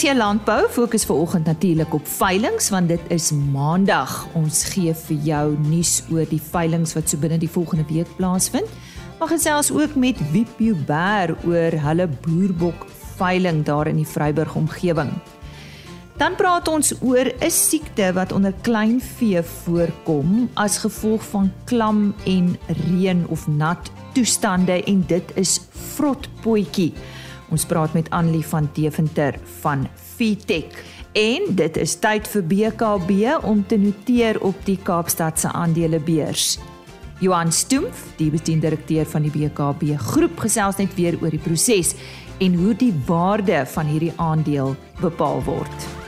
hier landbou fokus vanoggend natuurlik op veilinge want dit is maandag. Ons gee vir jou nuus oor die veilinge wat so binne die volgende week plaasvind. Maar gesels ook met Wiep Uber oor hulle boerbok veiling daar in die Vryburg omgewing. Dan praat ons oor 'n siekte wat onder kleinvee voorkom as gevolg van klam en reën of nat toestande en dit is vrotpotjie. Ons praat met Annelie van Deventer van Fitech. En dit is tyd vir BKB om te noteer op die Kaapstad se aandelebeurs. Johan Stumpf, die bestuurdirekteur van die BKB groep, gesels net weer oor die proses en hoe die waarde van hierdie aandeel bepaal word.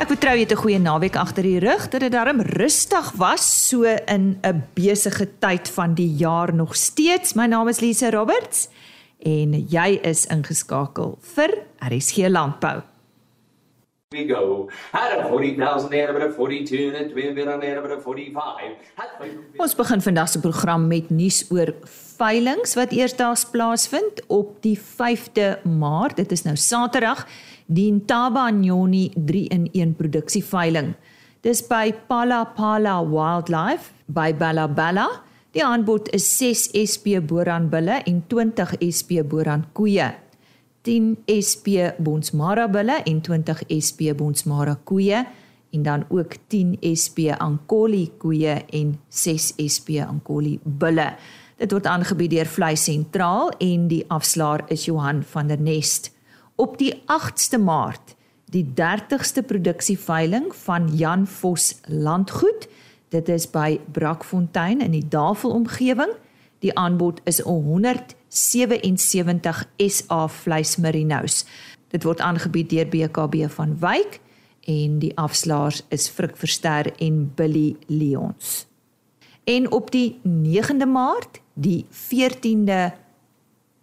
Ek vertrou jy het 'n goeie naweek agter die rug. Dit het darm rustig was so in 'n besige tyd van die jaar nog steeds. My naam is Lise Roberts en jy is ingeskakel vir RSG Landbou. We go. Had a 40,000 there but a 42 and we been on there but a 45. Ons begin vandag se program met nuus oor veilinge wat eersdaags plaasvind op die 5de Maart. Dit is nou Saterdag die Ntaba Nyoni 3 in 1 produksie veiling. Dis by Pala Pala Wildlife by Bella. Die aanbod is 6 SP boran bulle en 20 SP boran koeie. 10 SP bonsmara bulle en 20 SP bonsmara koeie en dan ook 10 SP ankoli koeie en 6 SP ankoli bulle. Dit word aangebied deur Vleis Sentraal en die afslaer is Johan van der Nest op die 8ste Maart die 30ste produksieveiling van Jan Vos Landgoed. Dit is by Brakfontein in die Davel omgewing. Die aanbod is 177 SA vleismerinos. Dit word aangebied deur BKB van Wyk en die afslaers is Frik Verster en Billy Leons. En op die 9de Maart, die 14de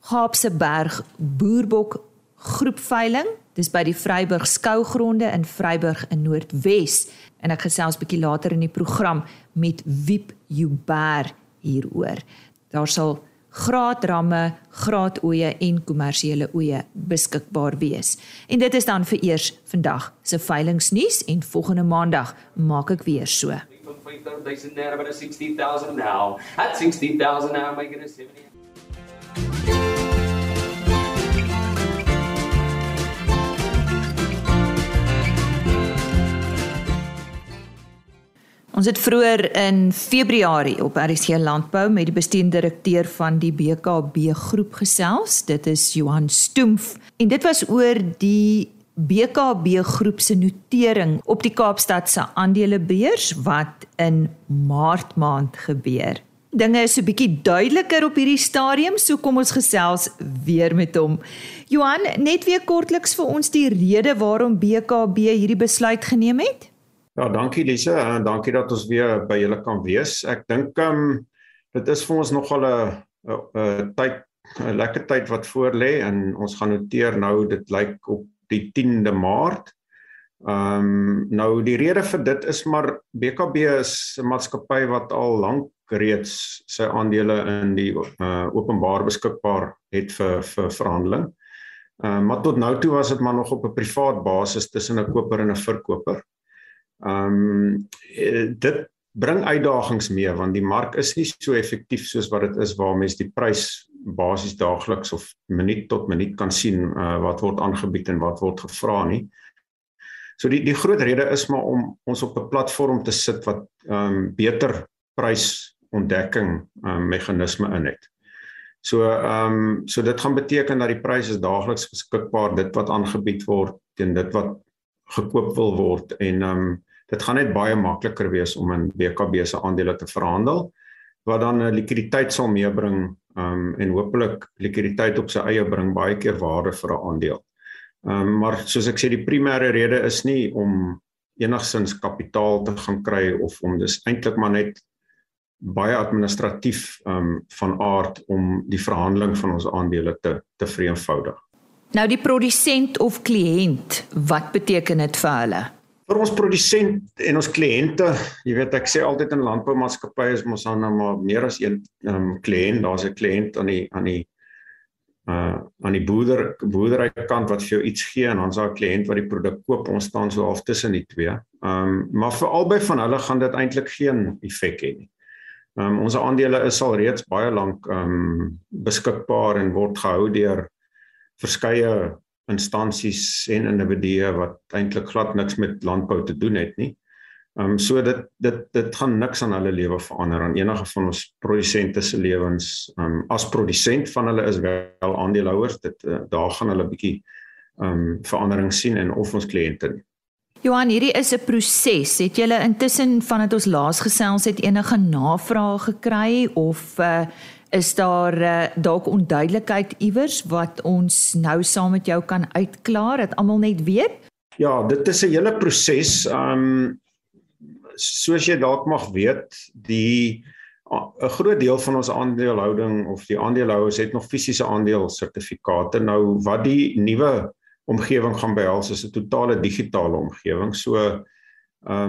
Gaapse Berg Boerbok groepveiling. Dis by die Vryburg skougronde in Vryburg in Noordwes en ek gesels bietjie later in die program met Wiep Uber hieroor. Daar sal graadramme, graatoeie en kommersiële oeye beskikbaar wees. En dit is dan vir eers vandag se veilingsnuus en volgende maandag maak ek weer so. 5000 there about 60000 now. At 60000 now making a 70 Ons het vroeër in Februarie op RC Landbou met die bestuurdirekteur van die BKB groep gesels. Dit is Johan Stoemf en dit was oor die BKB groep se notering op die Kaapstad se aandelebeurs wat in Maart maand gebeur. Dinge is so bietjie duideliker op hierdie stadium, so kom ons gesels weer met hom. Johan, net weer kortliks vir ons die rede waarom BKB hierdie besluit geneem het? Ja, dankie Lise en dankie dat ons weer by julle kan wees. Ek dink ehm um, dit is vir ons nogal 'n 'n tyd 'n lekker tyd wat voor lê en ons gaan noteer nou dit lyk op die 10de Maart. Ehm um, nou die rede vir dit is maar BKB is 'n maatskappy wat al lank reeds sy aandele in die uh, openbaar beskikbaar het vir vir verhandeling. Ehm uh, maar tot nou toe was dit maar nog op 'n privaat basis tussen 'n koper en 'n verkoper. Ehm um, dit bring uitdagings mee want die mark is nie so effektief soos wat dit is waar mens die prys basies daagliks of minuut tot minuut kan sien uh, wat word aangebied en wat word gevra nie. So die die groot rede is maar om ons op 'n platform te sit wat ehm um, beter prysontdekking ehm um, meganisme in het. So ehm um, so dit gaan beteken dat die pryse is daagliks beskikbaar dit wat aangebied word teen dit wat gekoop wil word en ehm um, dit gaan net baie makliker wees om in BKB se aandele te verhandel wat dan 'n likwiditeit sal meebring um, en hopelik likwiditeit op sy eie bring baie keer waarde vir 'n aandeel. Um, maar soos ek sê die primêre rede is nie om enigsins kapitaal te gaan kry of om dis eintlik maar net baie administratief um, van aard om die verhandeling van ons aandele te te vereenvoudig. Nou die produsent of kliënt, wat beteken dit vir hulle? Vir ons produsent en ons kliënte, jy weet ek sê altyd in landboumaatskappye is ons dan maar meer as een um, kliënt, daar's 'n kliënt aan die aan die uh aan die boerder boerdery kant wat vir jou iets gee en is daar 'n kliënt wat die produk koop. Ons staan so half tussen die twee. Um maar vir albei van hulle gaan dit eintlik geen effek hê nie. Um ons aandele is al reeds baie lank um beskikbaar en word gehou deur verskeie instansies en individue wat eintlik glad niks met landbou te doen het nie. Ehm um, so dit dit dit gaan niks aan hulle lewe verander aan enige van ons produsente se lewens. Ehm um, as produsent van hulle is wel aandeelhouers, dit uh, daar gaan hulle bietjie ehm um, verandering sien en of ons kliënte nie. Johan, hierdie is 'n proses. Het julle intussen vandat ons laas gesels het enige navrae gekry of uh is daar uh, dalk onduidelikheid iewers wat ons nou saam met jou kan uitklaar dat almal net weet? Ja, dit is 'n hele proses. Um soos jy dalk mag weet, die 'n groot deel van ons aandelehouding of die aandeelhouers het nog fisiese aandelesertifikate. Nou wat die nuwe omgewing gaan behels is 'n totale digitale omgewing. So ehm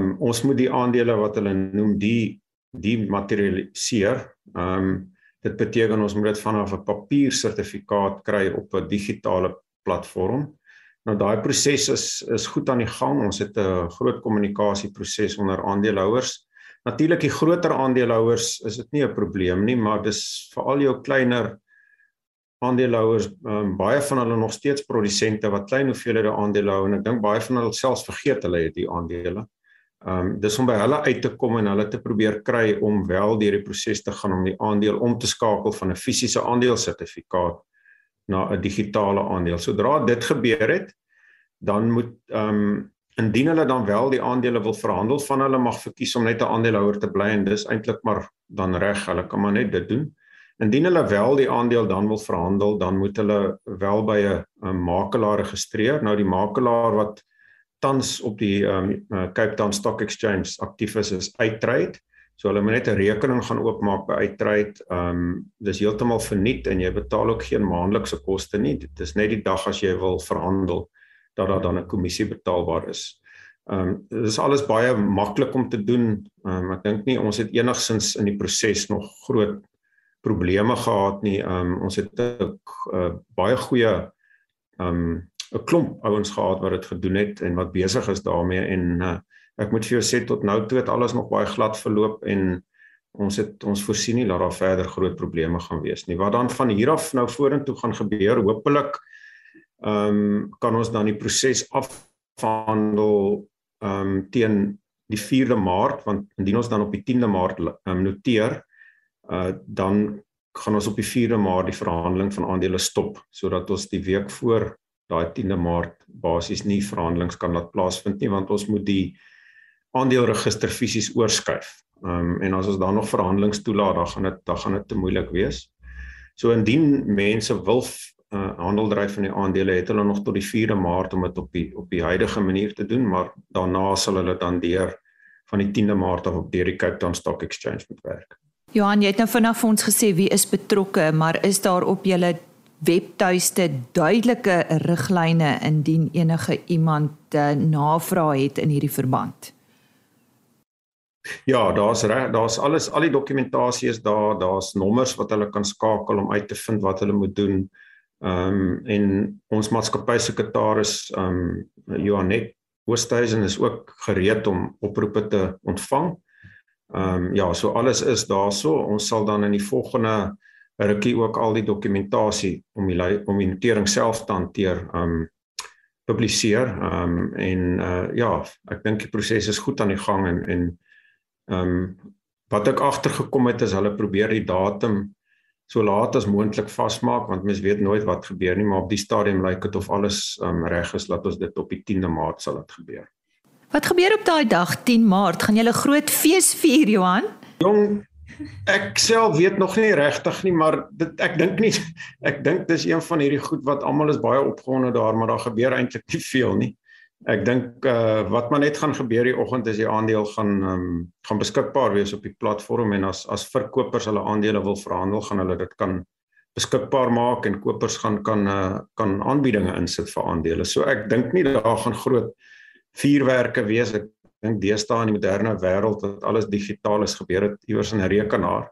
um, ons moet die aandele wat hulle noem die die materialiseer. Ehm um, Dit beteken ons moet dit vanaf 'n papier sertifikaat kry op 'n digitale platform. Nou daai proses is is goed aan die gang. Ons het 'n groot kommunikasieproses onder aandeelhouers. Natuurlik die groter aandeelhouers is dit nie 'n probleem nie, maar dis veral jou kleiner aandeelhouers, um, baie van hulle nog steeds produsente wat klein hoeveelhede aandele hou en ek dink baie van hulle selfs vergeet hulle het die aandele. Ehm um, dis om by hulle uit te kom en hulle te probeer kry om wel deur die proses te gaan om die aandeel om te skakel van 'n fisiese aandelesertifikaat na 'n digitale aandeel. Sodra dit gebeur het, dan moet ehm um, indien hulle dan wel die aandele wil verhandel van hulle mag verkies om net 'n aandeelhouer te bly en dis eintlik maar dan reg, hulle kan maar net dit doen. Indien hulle wel die aandeel dan wil verhandel, dan moet hulle wel by 'n makelaar registreer. Nou die makelaar wat tans op die um, Cape Town Stock Exchange aktief is is Uittrade. So hulle moet net 'n rekening gaan oopmaak by Uittrade. Ehm um, dis heeltemal verniet en jy betaal ook geen maandelikse koste nie. Dit is net die dag as jy wil verhandel dat daar dan 'n kommissie betaalbaar is. Ehm um, dit is alles baie maklik om te doen. Ehm um, ek dink nie ons het enigsins in die proses nog groot probleme gehad nie. Ehm um, ons het 'n uh, baie goeie ehm um, 'n klomp ouens gehad wat dit gedoen het en wat besig is daarmee en uh, ek moet vir jou sê tot nou toe het alles nog baie glad verloop en ons het ons voorsien nie dat daar verder groot probleme gaan wees nie. Wat dan van hier af nou vorentoe gaan gebeur, hopelik ehm um, kan ons dan die proses afhandel ehm um, teen die 4de Maart want indien ons dan op die 10de Maart um, noteer uh dan gaan ons op die 4de Maart die verhandeling van aandele stop sodat ons die week voor daai 10de Maart basies nie verhandelings kan laat plaasvind nie want ons moet die aandeleregister fisies oorskuif. Ehm um, en as ons dan nog verhandelings toelaat, dan gaan dit dan gaan dit te moeilik wees. So indien mense wil uh, handel dryf van die aandele, het hulle nog tot die 4de Maart om dit op die op die huidige manier te doen, maar daarna sal hulle dan deur van die 10de Maart af op deur die Cape Town Stock Exchange moet werk. Johan, jy het nou vanaand vir ons gesê wie is betrokke, maar is daar op julle webtuiste duidelike riglyne indien enige iemand uh, navraag het in hierdie verband. Ja, daar's reg, daar's alles, al die dokumentasie is daar, daar's nommers wat hulle kan skakel om uit te vind wat hulle moet doen. Ehm um, en ons maatskappy sekretaris ehm um, Johanet Oosthuizen is ook gereed om oproepe te ontvang. Ehm um, ja, so alles is daarso. Ons sal dan in die volgende rukkie ook al die dokumentasie om die om die notering self te hanteer um publiseer um en uh ja ek dink die proses is goed aan die gang en en um wat ek agtergekom het is hulle probeer die datum so laat as moontlik vasmaak want mens weet nooit wat gebeur nie maar op die stadium lyk dit of alles um reg is dat ons dit op die 10de Maart sal dit gebeur. Wat gebeur op daai dag 10 Maart? Gaan 'n groot fees vier Johan? Jong, Ek self weet nog nie regtig nie, maar dit ek dink nie ek dink dis een van hierdie goed wat almal is baie opgewonde daar, maar daar gebeur eintlik nie veel nie. Ek dink uh wat maar net gaan gebeur die oggend is die aandeel gaan um, gaan beskikbaar wees op die platform en as as verkopers hulle aandele wil verhandel, gaan hulle dit kan beskikbaar maak en kopers gaan kan uh kan aanbiedinge insit vir aandele. So ek dink nie daar gaan groot vuurwerke wees. Ek dink deesdae in die moderne wêreld wat alles digitaal is, gebeur dit iewers in 'n rekenaar.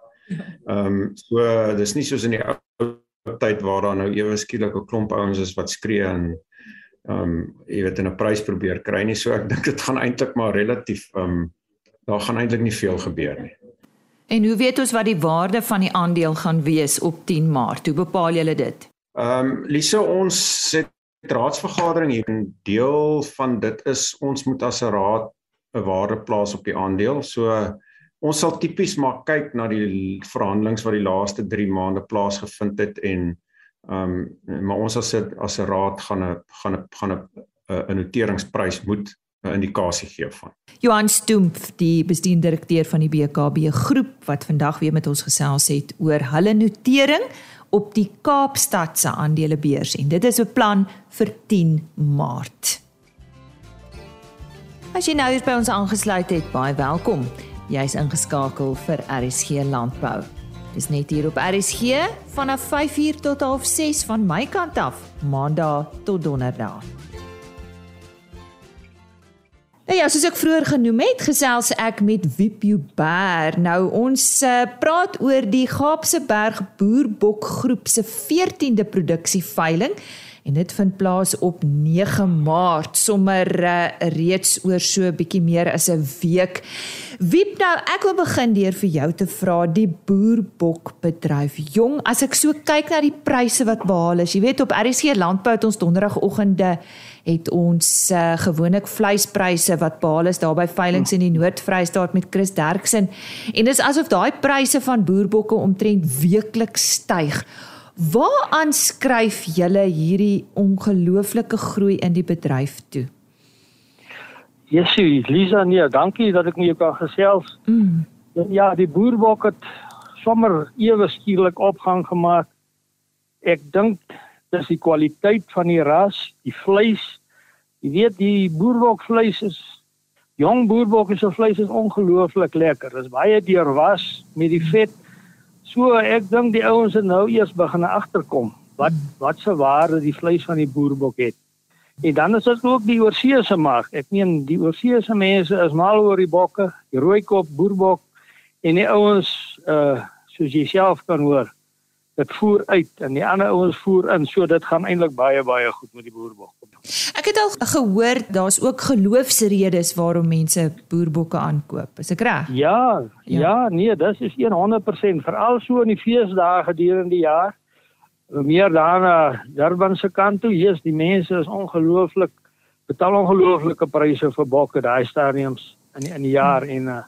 Ehm um, so dis nie soos in die ou tyd waar daar nou ewe skielik 'n klomp ouens is wat skree en ehm um, jy weet 'n prys probeer kry nie. So ek dink dit gaan eintlik maar relatief ehm um, daar gaan eintlik nie veel gebeur nie. En hoe weet ons wat die waarde van die aandeel gaan wees op 10 Maart? Hoe bepaal julle dit? Ehm um, Lise ons het raadsvergadering hier en deel van dit is ons moet as 'n raad 'n waarde plaas op die aandeel. So ons sal tipies maar kyk na die verhandelings wat die laaste 3 maande plaasgevind het en ehm um, maar ons as dit as 'n raad gaan 'n gaan 'n gaan 'n 'n noteringsprys moet 'n indikasie gee van. Johan Stoemp, die bestuurdirekteur van die BKB groep wat vandag weer met ons gesels het oor hulle notering op die Kaapstad se aandelebeurs en dit is 'n plan vir 10 Maart. As jy nou hier by ons aangesluit het, baie welkom. Jy's ingeskakel vir RSG Landbou. Dis net hier op RSG vanaf 5:00 tot 6:30 van my kant af, Maandag tot Donderdag. Nou ja, soos ek vroeër genoem het, gesels ek met Wipio Ber. Nou ons uh, praat oor die Gaapse Berg Boerbok groep se 14de produksieveiling en dit vind plaas op 9 Maart sommer uh, reeds oor so 'n bietjie meer as 'n week. Wiep nou, ek wil begin deur vir jou te vra die boerbok bedryf. Jong, as ek so kyk na die pryse wat behaal is, jy weet op RC Landbou het ons donderdagoggende het ons uh, gewoonlik vleispryse wat behaal is daar by veilinge in die Noord-Vrystaat met Chris Derksen en dis asof daai pryse van boerbokke omtrent weekliks styg. Waaraan skryf julle hierdie ongelooflike groei in die bedryf toe? Jessie, Lisa, nee, dankie dat ek met jou kan gesels. Mm. Ja, die boerbok het sommer ewe skielik opgang gemaak. Ek dink dis die kwaliteit van die ras, die vleis. Jy weet die boerbok vleis is jong boerbok se vleis is ongelooflik lekker. Dit is baie deurwas met die vet. So ek dink die ouens het nou eers begin agterkom wat wat se waarde die vleis van die boerbok het. En dan is dit ook die oorseese mark. Ek meen die oorseese mense is mal oor die bokke, die rooikop boerbok en die ouens uh soos jy self kan hoor, dit voer uit en die ander ouens voer in, so dit gaan eintlik baie baie goed met die boerbok. Ek het al gehoor daar's ook geloofsredes waarom mense boerbokke aankoop. Is ek reg? Ja, ja, ja, nee, dis is 100% veral so in die feesdae gedurende die jaar. Meer daarna Durban se kant toe, hier's die mense is ongelooflik betaal ongelooflike pryse vir bokke daai stadiums in die, in die jaar en uh,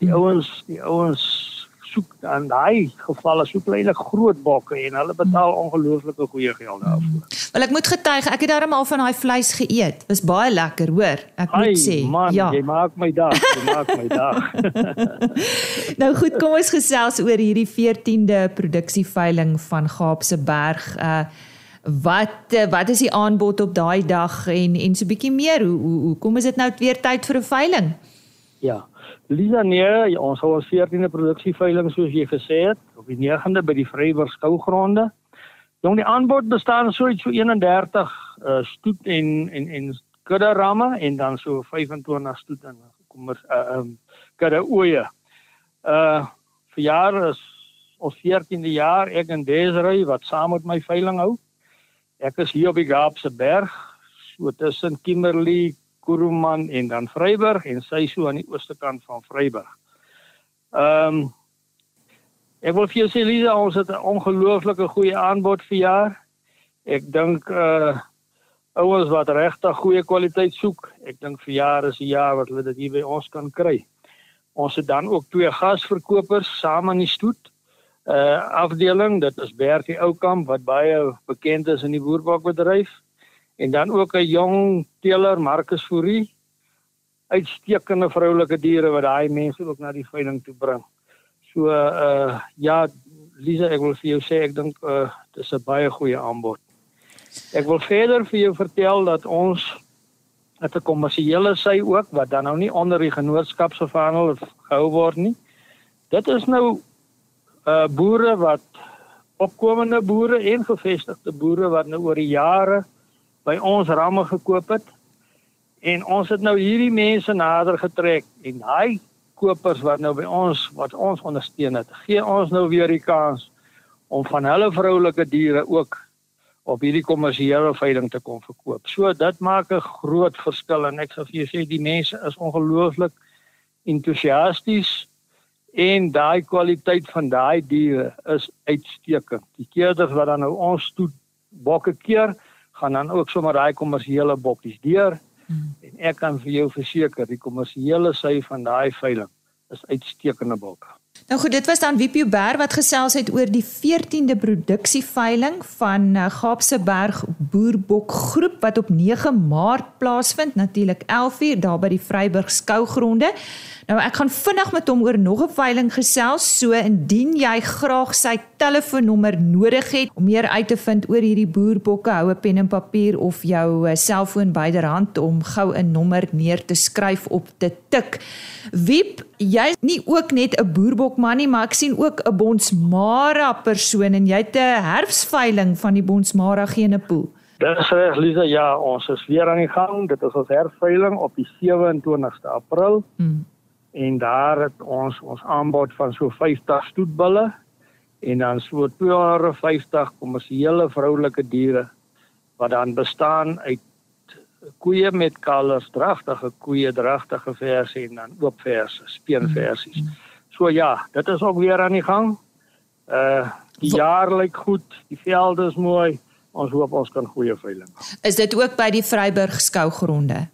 die ouens, die ouens soek dan daai gevalle soek hulle groot bokke en hulle betaal ongelooflike goeie geld daarvoor. Wel ek moet getuig, ek het darem al van daai vleis geëet. Dit was baie lekker, hoor. Ek moet sê. Man, ja, jy maak my dag, jy maak my dag. nou goed, kom ons gesels oor hierdie 14de produksieveiling van Gaapse Berg. Uh wat uh, wat is die aanbod op daai dag en en so bietjie meer hoe hoe, hoe kom is dit nou weer tyd vir 'n veiling? Ja. Lisa nee, ons hou ons 14de produksieveiling soos jy gesê het op die 9de by die Vryburg skougronde. Jong die aanbod bestaan so iets so 31 uh, stoet en en en kudde ramme en dan so 25 stoet en kom ons uh um kudde oeye. Uh vir jaar is ons 14de jaar ek en Desiree wat saam met my veiling hou. Ek is hier op die Gaapse berg so tussen Kimberley Kuruman en dan Vryburg en sy so aan die ooste kant van Vryburg. Ehm um, ek wil vir jou sê Lisa, ons het 'n ongelooflike goeie aanbod vir jaar. Ek dink uh ouens wat regtig goeie kwaliteit soek, ek dink vir jaar is 'n jaar wat hulle dit hier by ons kan kry. Ons het dan ook twee gasverkopers saam in die stoet. Uh afdeling, dit is Bertie Oukamp wat baie bekend is in die boerbakbedryf en dan ook 'n jong teeler Marcus Fourie uitstekende vroulike diere wat daai mense ook na die veiling toe bring. So uh ja Lisa ek wil vir jou sê ek dink uh dis 'n baie goeie aanbod. Ek wil verder vir jou vertel dat ons het 'n kommersiële sy ook wat dan nou nie onder die genootskap se verhandel gehou word nie. Dit is nou uh boere wat opkomende boere en gevestigde boere wat nou oor die jare by ons ramme gekoop het En ons het nou hierdie mense nader getrek en daai kopers wat nou by ons wat ons ondersteun het, gee ons nou weer die kans om van hulle vroulike diere ook op hierdie kommersiële veiling te kom verkoop. So dit maak 'n groot verskil en ek sou vir jou sê die mense is ongelooflik entoesiasties en daai kwaliteit van daai diere is uitstekend. Die keerders wat dan nou ons toe bokke keer, gaan dan ook sommer daai kommersiële bokkies deur. Hmm. En ek kan vir jou verseker, die kommersiële sy van daai veiling is uitstekende bokke. Nou goed, dit was dan Wiepie Ber wat gesels het oor die 14de produksieveiling van uh, Gaapse Berg Boerbok Groep wat op 9 Maart plaasvind, natuurlik 11uur daar by die Vryburg skougronde. Nou ek gaan vinnig met hom oor nog 'n veiling gesels. So indien jy graag sy telefoonnommer nodig het om meer uit te vind oor hierdie boerbokke, hou 'n pen en papier of jou eh, selfoon byderhand om gou 'n nommer neer te skryf op te tik. Wiep, jy nie ook net 'n boerbokman nie, maar ek sien ook 'n Bonsmara persoon en jy het 'n herfsveiling van die Bonsmara genepool. Dis reg Lisa, ja, ons is weer aan die gang. Dit is ons herfsveiling op die 27ste April. Hmm en daar het ons ons aanbod van so 50 stoetbulle en dan so 250 kommersiële vroulike diere wat dan bestaan uit koeie met kalvers, dragtige koeie, dragtige verse en dan oop verse, speenversies. Mm. So ja, dit is ook weer aan die gang. Uh die jaar lyk goed, die velde is mooi. Ons hoop ons kan goeie veiling. Is dit ook by die Vryburg skougronde?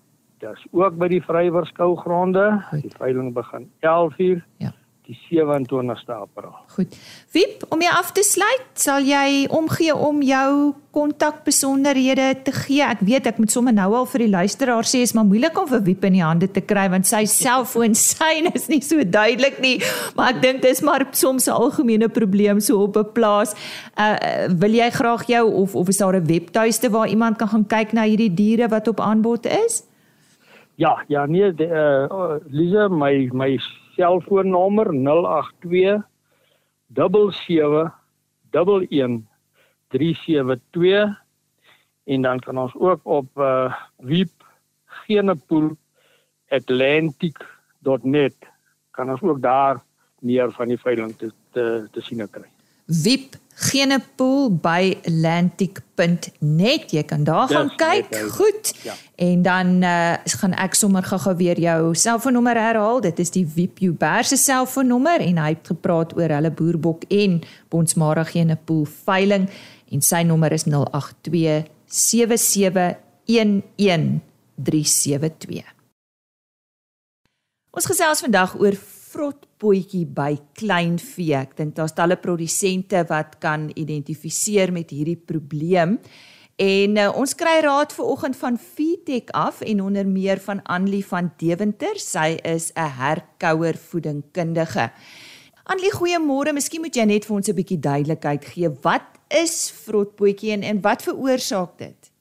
Dis ook by die Vrywer skougronde. Die veiling begin 11:00. Ja. Die 27ste April. Goed. Wiep, om jy af te sluit, sal jy omgee om jou kontakbesonderhede te gee. Ek weet ek moet sommer nou al vir die luisteraar sê is maar moeilik om vir Wiep in die hande te kry want sy selfoon syne is nie so duidelik nie, maar ek dink dis maar soms 'n algemene probleem so op 'n plaas. Uh wil jy graag jou of of is daar 'n webtuiste waar iemand kan gaan kyk na hierdie diere wat op aanbod is? Ja, ja nee, die, uh Lisa, my my selfoonnommer 082 77 11 372 en dan kan ons ook op uh Wiep Genepool Atlantic.net kan ons ook daar meer van die veiling te te, te sien kry. Wiep Genepool by atlantic.net. Jy kan daar gaan kyk. Net, Goed. Ja. En dan uh, gaan ek sommer gou-gou weer jou selfoonnommer herhaal. Dit is die Wiep Uber se selfoonnommer en hy het gepraat oor hulle boerbok en Bonsmara Genepool veiling en sy nommer is 082 7711 372. Ons gesels vandag oor vrotpotjie by kleinvee. Ek dink daar's talle produsente wat kan identifiseer met hierdie probleem. En uh, ons kry raad vir oggend van Feedtech af en onder meer van Anlie van Deventer. Sy is 'n herkouer voedingkundige. Anlie, goeiemôre. Miskien moet jy net vir ons 'n bietjie duidelikheid gee. Wat is vrotpotjie en en wat veroorsaak dit?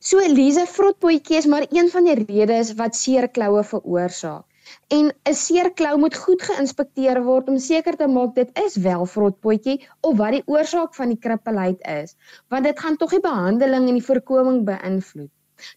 So Elise, vrotpotjie is maar een van die redes wat seerkloue veroorsaak. En 'n seerklou moet goed geïnspekteer word om seker te maak dit is wel vrotpotjie of wat die oorsaak van die krippelheid is, want dit gaan tog die behandeling en die voorkoming beïnvloed.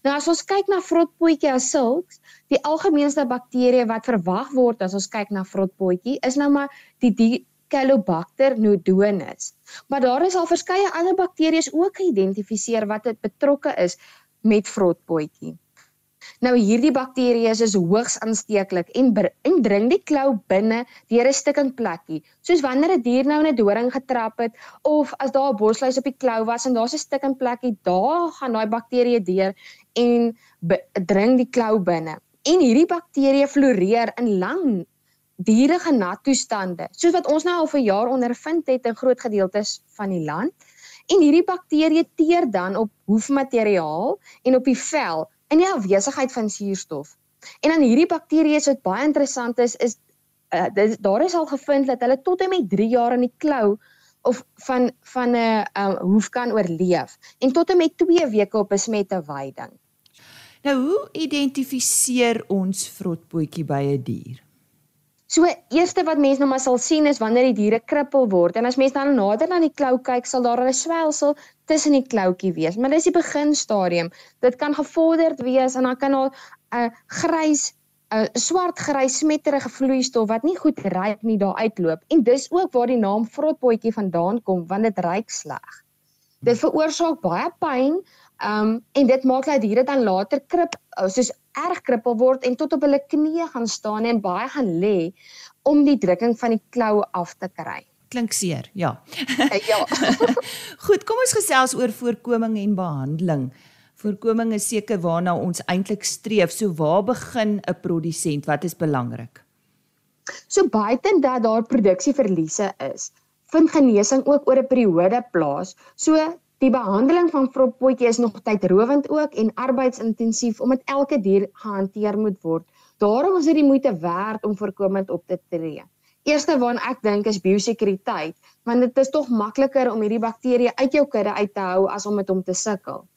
Nou as ons kyk na vrotpotjie as sulks, die algemeenste bakterie wat verwag word as ons kyk na vrotpotjie is nou maar die die Caelobacter nodonis. Maar daar is al verskeie ander bakterieë ook geïdentifiseer wat dit betrokke is met vrotpotjie. Nou hierdie bakterieë is hoogs aansteeklik en indring die klou binne deur 'n stikkend plekkie. Soos wanneer 'n dier nou in 'n doring getrap het of as daar 'n bosluis op die klou was en daar's 'n stikkend plekkie, daar gaan daai bakterieë deur en dring die klou binne. En hierdie bakterieë floreer in lang dierige nat toestande, soos wat ons nou al vir jaar ondervind het in groot gedeeltes van die land. En hierdie bakterieë teer dan op hoefmateriaal en op die vel in die afwesigheid van suurstof. En dan hierdie bakterieë wat baie interessant is is uh, dis, daar is al gevind dat hulle tot en met 3 jaar in die klou of van van 'n uh, uh, hoef kan oorleef en tot en met 2 weke op besmette weiding. Nou hoe identifiseer ons vrotpotjie by 'n die dier? So eerste wat mense nou maar sal sien is wanneer die diere krippel word en as mense dan nader na die klou kyk sal daar 'n swelsel tussen die kloutjie wees. Maar dis die beginstadium. Dit kan gevorderd wees en dan kan daar 'n grys 'n swart grys smetterige vloeistof wat nie goed ruik nie daar uitloop en dis ook waar die naam vrotpotjie vandaan kom want dit ruik sleg. Dit veroorsaak baie pyn um en dit maak dat diere dan later krip oh, soos erg krippel word en tot op hulle knieë gaan staan en baie gaan lê om die drukking van die kloue af te kry. Klink seer, ja. ja. Goed, kom ons gesels oor voorkoming en behandeling. Voorkoming is seker waarna ons eintlik streef. So waar begin 'n produsent? Wat is belangrik? So buiten dat daar produksieverliese is, vind genesing ook oor 'n periode plaas. So die behandeling van vroppotjie is nog tydrowend ook en arbeidsintensief omdat elke dier gehanteer moet word. Daarom is dit die moeite werd om voorkomend op te tree. Eerste waarna ek dink is biosekuriteit, want dit is tog makliker om hierdie bakterieë uit jou kudde uit te hou as om met hom te sukkel.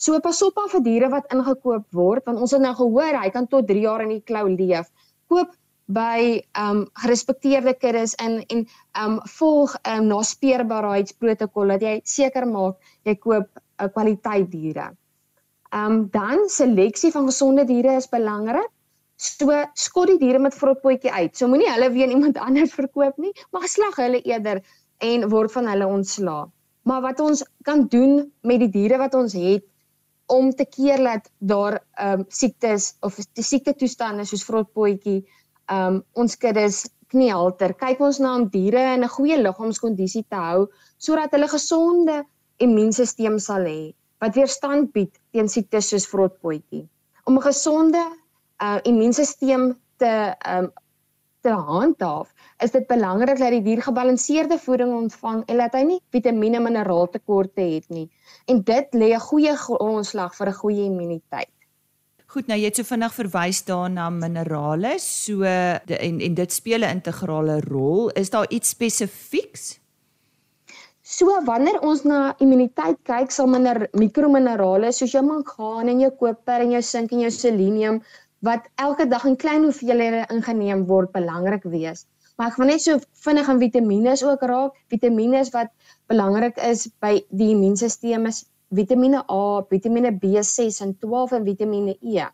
So pas op aan vir diere wat ingekoop word want ons het nou gehoor hy kan tot 3 jaar in die klou leef. Koop by um, gerespekteerde kuddes in en um, volg um, naspeurbaarheidsprotokol dat jy seker maak jy koop 'n uh, kwaliteit diere. Um, dan seleksie van gesonde diere is belangrik. So skot die diere met vrotpotjie uit. So moenie hulle weer iemand anders verkoop nie, maar slag hulle eerder en word van hulle ontslaa. Maar wat ons kan doen met die diere wat ons het om te keer dat daar ehm um, siektes of die siekte toestande soos vrotpotjie um, ons kuddes kniehalter. Kyk ons na om diere in 'n goeie liggaamskondisie te hou sodat hulle gesonde immuunstelsel sal hê wat weerstand bied teen siektes soos vrotpotjie. Om 'n gesonde uh, immuunstelsel te um, te handhaaf, is dit belangrik dat die dier gebalanseerde voeding ontvang en dat hy nie vitamiene en mineraaltekorte het nie. En dit lê 'n goeie grondslag vir 'n goeie immuniteit. Goed, nou jy het so vinnig verwys daarna minerale, so de, en en dit speel 'n integrale rol. Is daar iets spesifieks? So wanneer ons na immuniteit kyk, sal minder mikrominerale soos jou mangaan en jou koper en jou sink en jou selenium wat elke dag in klein hoeveelhede ingeneem word belangrik wees. Maar ek wil net so vinnig aan vitamiene ook raak. Vitamiene wat belangrik is by die immuunstelsel is Vitamiene A, Vitamiene B6 en 12 en Vitamiene E.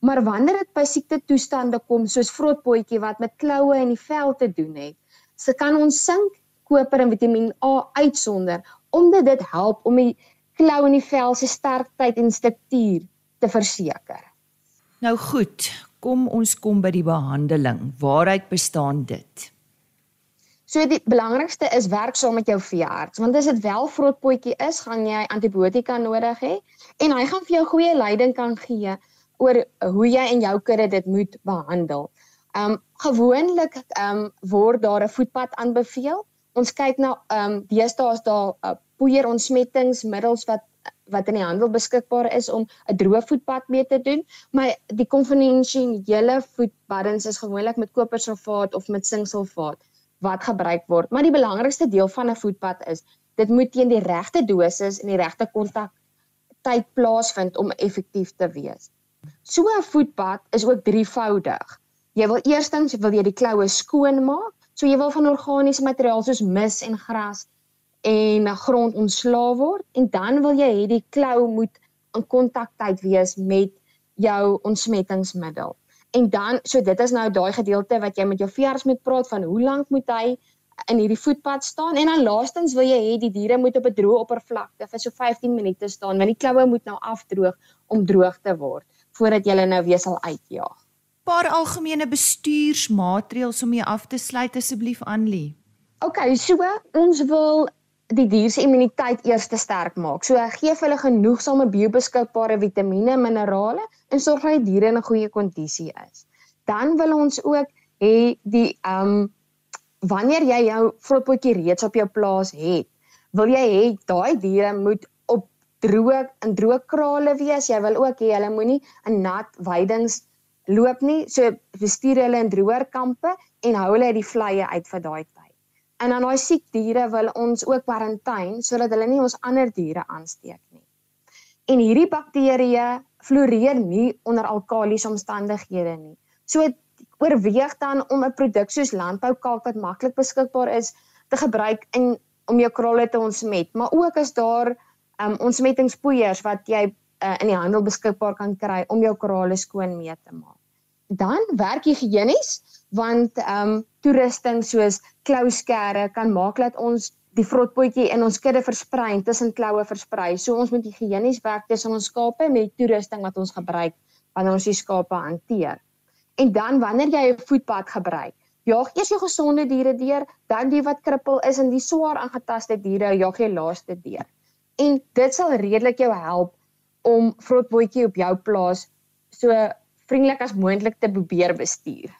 Maar wanneer dit by siekte toestande kom soos vrotpotjie wat met kloue en die vel te doen het, se kan ons sink, koper en Vitamiene A uitsonder omdat dit help om die klou en die vel se sterkheid en struktuur te verseker. Nou goed, kom ons kom by die behandeling. Waaruit bestaan dit? So die belangrikste is werk saam met jou veearts, want as dit wel vrotpotjie is, gaan jy antibiotika nodig hê en hy gaan vir jou goeie leiding kan gee oor hoe jy en jou kudde dit moet behandel. Um gewoonlik um word daar 'n voetpad aanbeveel. Ons kyk na um deesdae is daar uh, poeierontsmettingsmiddels wat wat in die handel beskikbaar is om 'n droë voetpad mee te doen, maar die konvensionele voetbaddens is gewoonlik met kopersulfaat of met sinksulfaat wat gebruik word. Maar die belangrikste deel van 'n voetpad is dit moet teen die regte dosis en die regte kontak tyd plaasvind om effektief te wees. So 'n voetpad is ook drievoudig. Jy wil eerstens wil jy die kloue skoon maak, so jy wil van organiese materiaal soos mis en gras en grond ontslaa word en dan wil jy hê die klou moet in kontaktyd wees met jou ontsmettingsmiddel. En dan so dit is nou daai gedeelte wat jy met jou veearts moet praat van hoe lank moet hy in hierdie voetpad staan en dan laastens wil jy hê die diere moet op 'n droë oppervlakte vir so 15 minute staan want die kloue moet nou afdroog om droog te word voordat jy hulle nou weer sal uitjaag. Paar algemene bestuursmaatreëls om jy af te sluit asseblief Anlie. OK, so ons wil die dier se immuniteit eers te sterk maak. So gee hulle genoegsame biobeskikbare vitamiene en minerale en sorg dat die diere in 'n goeie kondisie is. Dan wil ons ook hê die ehm um, wanneer jy jou vrotpotjie reeds op jou plaas het, wil jy hê daai diere moet op droë in droë krale wees. Jy wil ook hê hulle moenie in nat weidings loop nie. So bestuur hulle in droër kampe en hou hulle uit die vlieë uit vir daai En dan daai siek diere wil ons ook kwarantyne sodat hulle nie ons ander diere aansteek nie. En hierdie bakterieë floreer nie onder alkaliese omstandighede nie. So oorweeg dan om 'n produk soos landboukalk wat maklik beskikbaar is te gebruik in om jou kralle te ontsmet, maar ook as daar um, ontsmettingspoeiers wat jy uh, in die handel beskikbaar kan kry om jou korale skoon mee te maak. Dan werk higienies want ehm um, toerusting soos klouskere kan maak dat ons die vrotpotjie in ons kudde versprei en tussen kloue versprei. So ons moet higienies werk tussen ons skape met die toerusting wat ons gebruik wanneer ons die skape hanteer. En dan wanneer jy 'n voetpad gebruik, jaag eers jou gesonde diere deur, dan die wat krippel is en die swaar aangetaste diere jaag jy laaste deur. En dit sal redelik jou help om vrotbootjie op jou plaas so vriendelik as moontlik te probeer bestuur.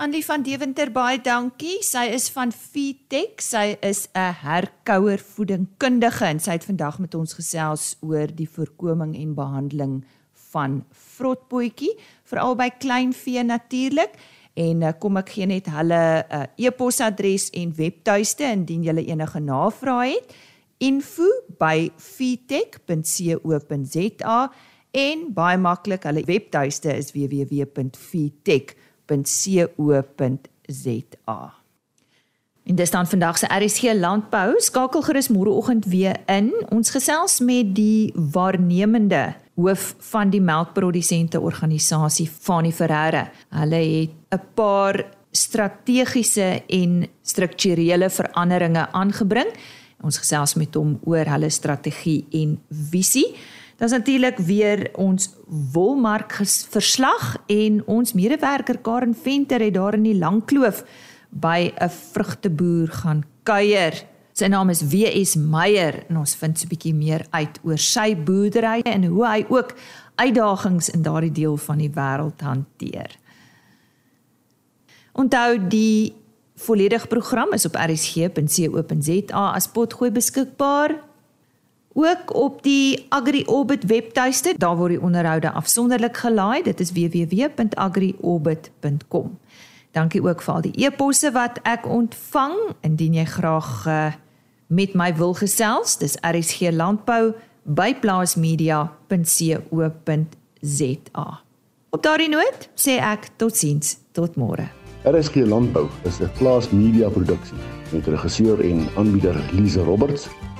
Andy van Deventer baie dankie. Sy is van Feedtech. Sy is 'n herkouer voedingkundige en sy het vandag met ons gesels oor die voorkoming en behandeling van vrotbootjie, veral by kleinvee natuurlik. En uh, kom ek gee net hulle uh, e-posadres en webtuiste indien jy enige navrae het. info@feedtech.co.za en baie maklik hulle webtuiste is www.feedtech.co.za. En dis dan vandag se RSG landbou skakel gerus môreoggend weer in. Ons gesels met die waarnemende hoof van die melkprodusente organisasie Fani Ferreira. Hulle het 'n paar strategiese en strukturele veranderinge aangebring. Ons gesels met hom oor hulle strategie en visie. Dan is natuurlik weer ons wolmark verslag en ons medewerker Karen Venter het daar in die Langkloof by 'n vrugteboer gaan kuier. Sy naam is WS Meyer en ons vind so 'n bietjie meer uit oor sy boerderye en hoe hy ook uitdagings in daardie deel van die wêreld hanteer. Onthou die volledige program is op rsg.co.za as potgooi beskikbaar. Ook op die AgriOrbit webtuiste, daar word die onderhoude afsonderlik gelaai. Dit is www.agriorbit.com. Dankie ook vir al die e-posse wat ek ontvang. Indien jy graag uh, met my wil gesels, dis rsglandbou@plaasmedia.co.za. Op daardie noot sê ek totsiens, tot môre. RSG Landbou is 'n Plaas Media produksie met regisseur en aanbieder Lize Roberts